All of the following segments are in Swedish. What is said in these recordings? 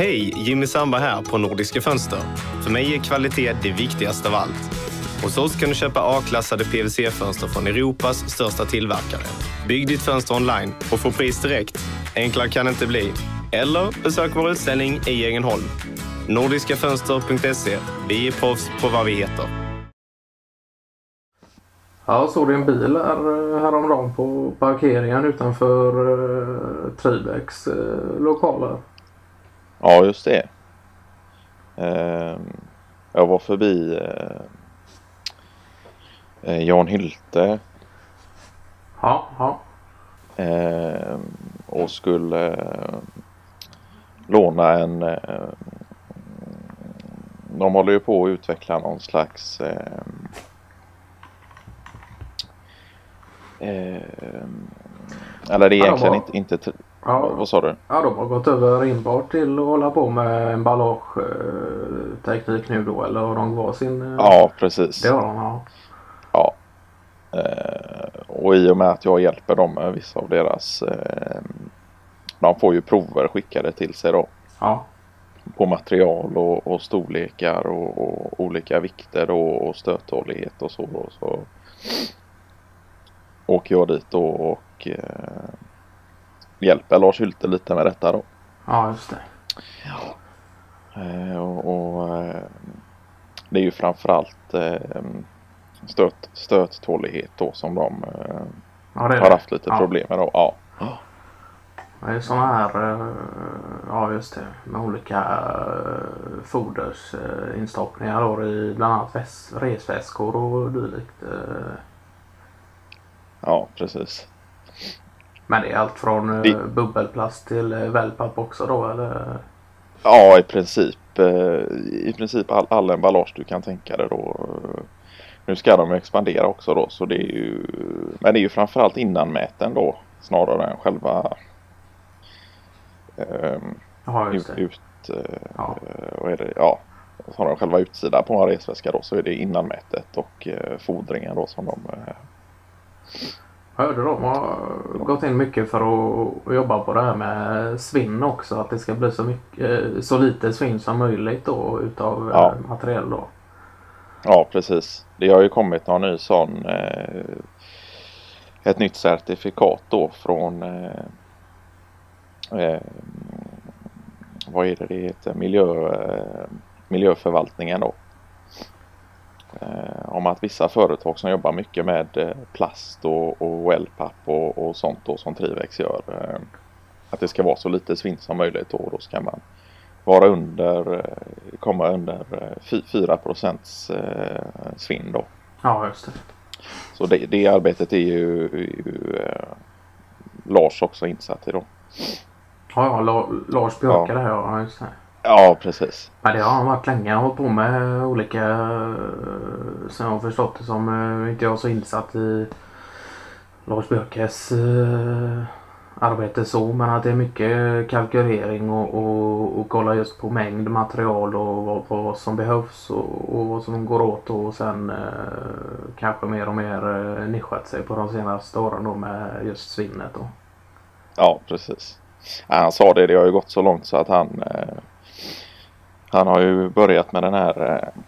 Hej! Jimmy Sandberg här på Nordiska Fönster. För mig är kvalitet det viktigaste av allt. Hos oss kan du köpa A-klassade PVC-fönster från Europas största tillverkare. Bygg ditt fönster online och få pris direkt. Enklare kan det inte bli. Eller besök vår utställning i Ängelholm. Nordiskafönster.se. Vi är proffs på vad vi heter. Ja, såg du en bil här, eh, häromdagen på parkeringen utanför eh, Tribecks eh, lokaler? Ja, just det. Uh, jag var förbi uh, Jan Hylte. Ja, ja. Uh, och skulle låna en... de håller ju på att utveckla någon slags Eh, eller det är egentligen inte, inte Ja. vad sa du? Ja, de har gått över enbart till att hålla på med emballageteknik nu då eller har de kvar sin? eh, Ja, precis. Det har de, ja. Ja. Eh, och i och med att jag hjälper dem med vissa av deras eh, de får ju prover skickade till sig då Ja, på material och, och storlekar och, och olika vikter och, och stöttålighet och så. Och så åker jag dit då och eh, hjälper Lars Hylte lite med detta då. ja just det. Eh, och, och eh, det är ju framförallt eh, stöt, stöttålighet då som de Ja, har haft lite ja. problem med då. Ja. Det är sådana här, ja just det, med olika fodersinstoppningar då i bland annat väs- resväskor och dylikt. ja, precis. Men det är allt från eh, Det- bubbelplast till uh, wellpapp också då eller? Ja, i princip. eh, I princip all, all emballage du kan tänka dig då. Eh, Nu ska de ju expandera också då så det är ju Men det är ju framförallt innanmäten då snarare än själva ehm, Ja just ut, det. ut eh, Ja. vad är det? Ja, snarare själva utsidan på en resväska då så är det innanmätet och eh, fodringen då som de eh, hörde de har gått in mycket för att jobba på det här med svinn också. Att det ska bli så, mycket, eh, så lite svinn som möjligt då utav Ja. ja. material då. Ja, precis. Det har ju kommit någon ny sån eh, ett nytt certifikat då från eh, eh, vad är det det heter? Miljö, eh, miljöförvaltningen då. Om att vissa företag som jobbar mycket med eh, plast och, och wellpapp och, och sånt då som Trivex gör. Eh, att det ska vara så lite svinn som möjligt då. Då ska man vara under, eh, komma under eh, fy- 4 procents eh, svinn då. Ja just det. Så det, det arbetet är ju, ju Lars också insatt i då. Ja, ja La- Lars Björka det här ja just det. Ja, precis. Men det har han varit länge. Han har på med olika, eh, jag har förstått det som, eh, inte jag så insatt i Lars Björkes eh, arbete så, men att det är mycket kalkylering och, och, och kolla just på mängd material och vad, vad som behövs och, och vad som går åt och sen eh, kanske mer och mer eh, nischat sig på de senaste åren då med just svinnet då. Ja, precis. Ja, han sa det, det har ju gått så långt så att han eh, Han har ju börjat med den här eh,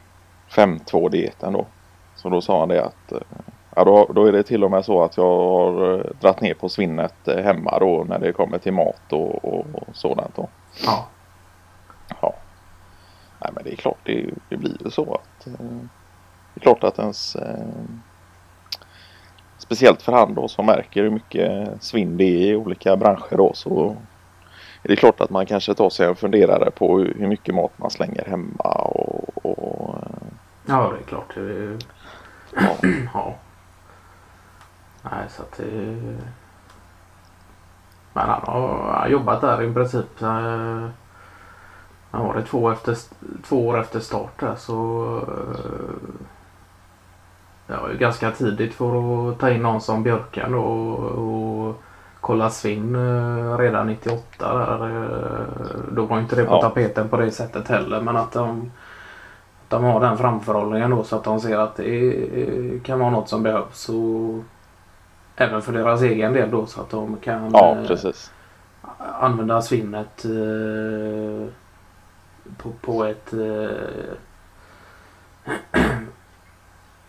5-2-dieten då. Så då sa han det att eh, Ja då, då är det till och med så att jag har eh, dratt ner på svinnet eh, hemma då när det kommer till mat och, och, och sådant då. Ja, Ja. Nej men det är klart det, det blir ju så att eh, Det är klart att ens eh, Speciellt för han då som märker hur mycket svinn det är i olika branscher då så är det klart att man kanske tar sig en funderare på hur mycket mat man slänger hemma och, och ja det är klart. Det är, ja. Ja. Nej, så att det... Men han har, han har jobbat där i princip. Eh, han var det två, efter, två år efter start där så... eh, Det var ju ganska tidigt för att ta in någon som Björkan då och, och kolla svinn eh, redan 98 där. eh, Då var inte det på Ja. tapeten på det sättet heller men att de de har den framförhållningen då så att de ser att det är, kan vara något som behövs. Och även för deras egen del då så att de kan ja eh, precis. använda svinnet eh, på, på ett eh,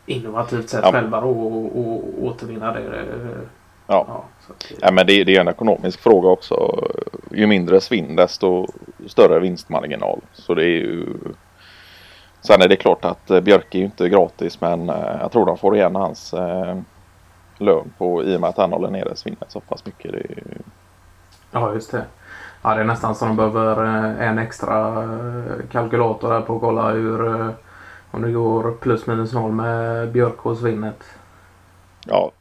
innovativt sätt Ja. själva då och, och återvinna det. Ja. ja, att, Ja, men det, det är en ekonomisk fråga också. Ju mindre svinn desto större vinstmarginal. Så det är ju... Sen är det klart att eh, Björk är ju inte gratis men eh, jag tror de får igen hans eh, lön på i och med att han håller nere svinnet så pass mycket. Det ja, just det. Ja, det är nästan så de behöver eh, en extra kalkylator där på att kolla hur om det går plus minus noll med Björk och svinnet. ja,